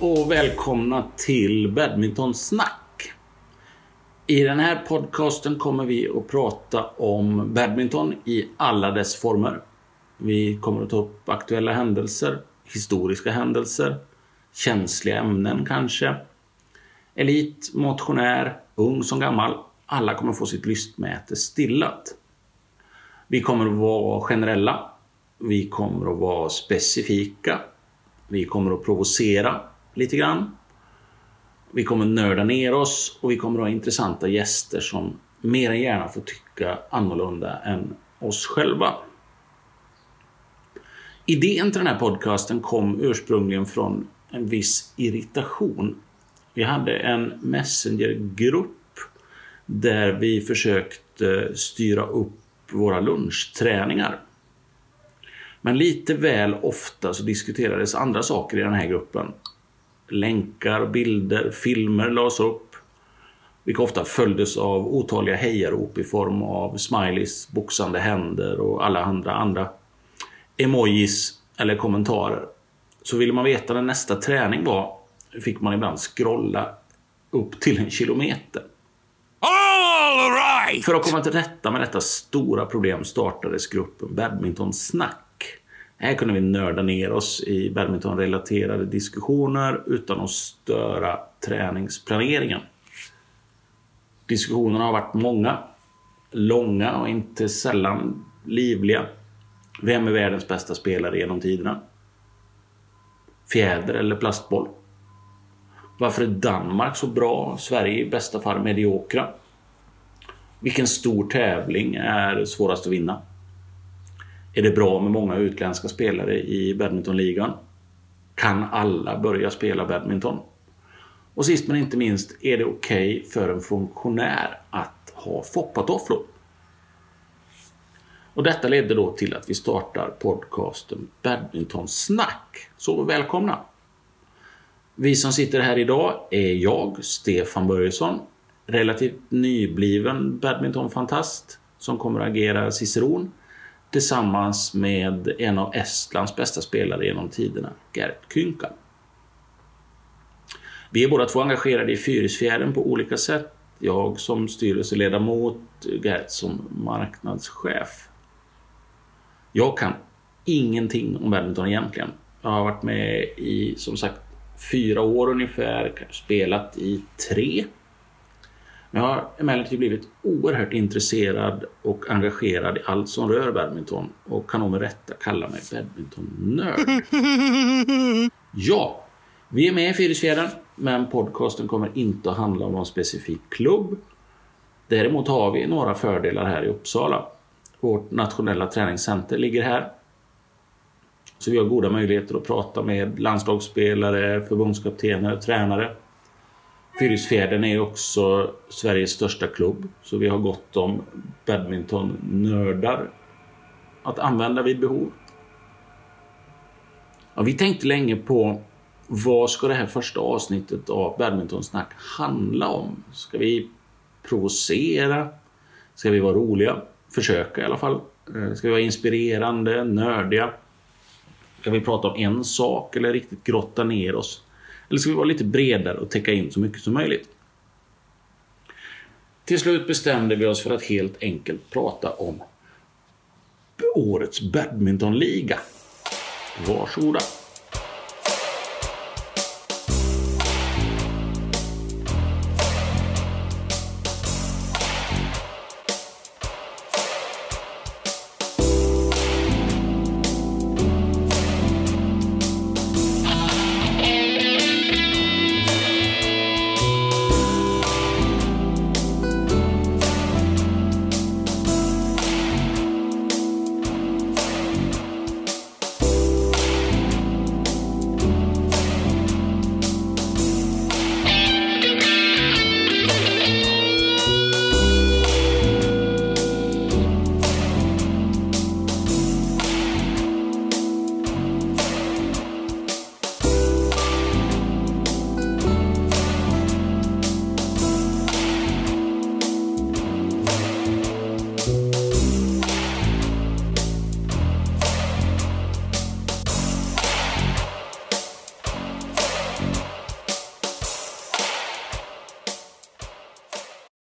Hej och välkomna till Badmintonsnack. I den här podcasten kommer vi att prata om badminton i alla dess former. Vi kommer att ta upp aktuella händelser, historiska händelser, känsliga ämnen kanske. Elit, motionär, ung som gammal. Alla kommer få sitt lystmäte stillat. Vi kommer att vara generella. Vi kommer att vara specifika. Vi kommer att provocera lite grann. Vi kommer nörda ner oss och vi kommer att ha intressanta gäster som mer än gärna får tycka annorlunda än oss själva. Idén till den här podcasten kom ursprungligen från en viss irritation. Vi hade en messengergrupp där vi försökte styra upp våra lunchträningar. Men lite väl ofta så diskuterades andra saker i den här gruppen. Länkar, bilder, filmer lades upp. Vilka ofta följdes av otaliga hejarop i form av smileys, boxande händer och alla andra, andra emojis eller kommentarer. Så ville man veta när nästa träning var fick man ibland scrolla upp till en kilometer. All right! För att komma till rätta med detta stora problem startades gruppen Badminton Snack. Här kunde vi nörda ner oss i badmintonrelaterade diskussioner utan att störa träningsplaneringen. Diskussionerna har varit många, långa och inte sällan livliga. Vem är världens bästa spelare genom tiderna? Fjäder eller plastboll? Varför är Danmark så bra? Sverige i bästa fall mediokra? Vilken stor tävling är svårast att vinna? Är det bra med många utländska spelare i badmintonligan? Kan alla börja spela badminton? Och sist men inte minst, är det okej okay för en funktionär att ha foppatofflor? Och detta ledde då till att vi startar podcasten Badmintonsnack. Så välkomna! Vi som sitter här idag är jag, Stefan Börjesson, relativt nybliven badmintonfantast som kommer att agera ciceron tillsammans med en av Estlands bästa spelare genom tiderna, Gert Kynkan. Vi är båda två engagerade i Fyrisfjärden på olika sätt. Jag som styrelseledamot, Gert som marknadschef. Jag kan ingenting om badminton egentligen. Jag har varit med i, som sagt, fyra år ungefär, spelat i tre. Jag har emellertid blivit oerhört intresserad och engagerad i allt som rör badminton och kan nog med rätta kalla mig badmintonnörd. Ja, vi är med i Fyrisfjärden, men podcasten kommer inte att handla om någon specifik klubb. Däremot har vi några fördelar här i Uppsala. Vårt nationella träningscenter ligger här. Så vi har goda möjligheter att prata med landslagsspelare, förbundskaptener, tränare Fyrisfjärden är också Sveriges största klubb, så vi har gott om badmintonnördar att använda vid behov. Ja, vi tänkte länge på vad ska det här första avsnittet av Badmintonsnack handla om? Ska vi provocera? Ska vi vara roliga? Försöka i alla fall. Eh, ska vi vara inspirerande, nördiga? Ska vi prata om en sak eller riktigt grotta ner oss? Eller ska vi vara lite bredare och täcka in så mycket som möjligt? Till slut bestämde vi oss för att helt enkelt prata om årets badmintonliga. Varsågoda!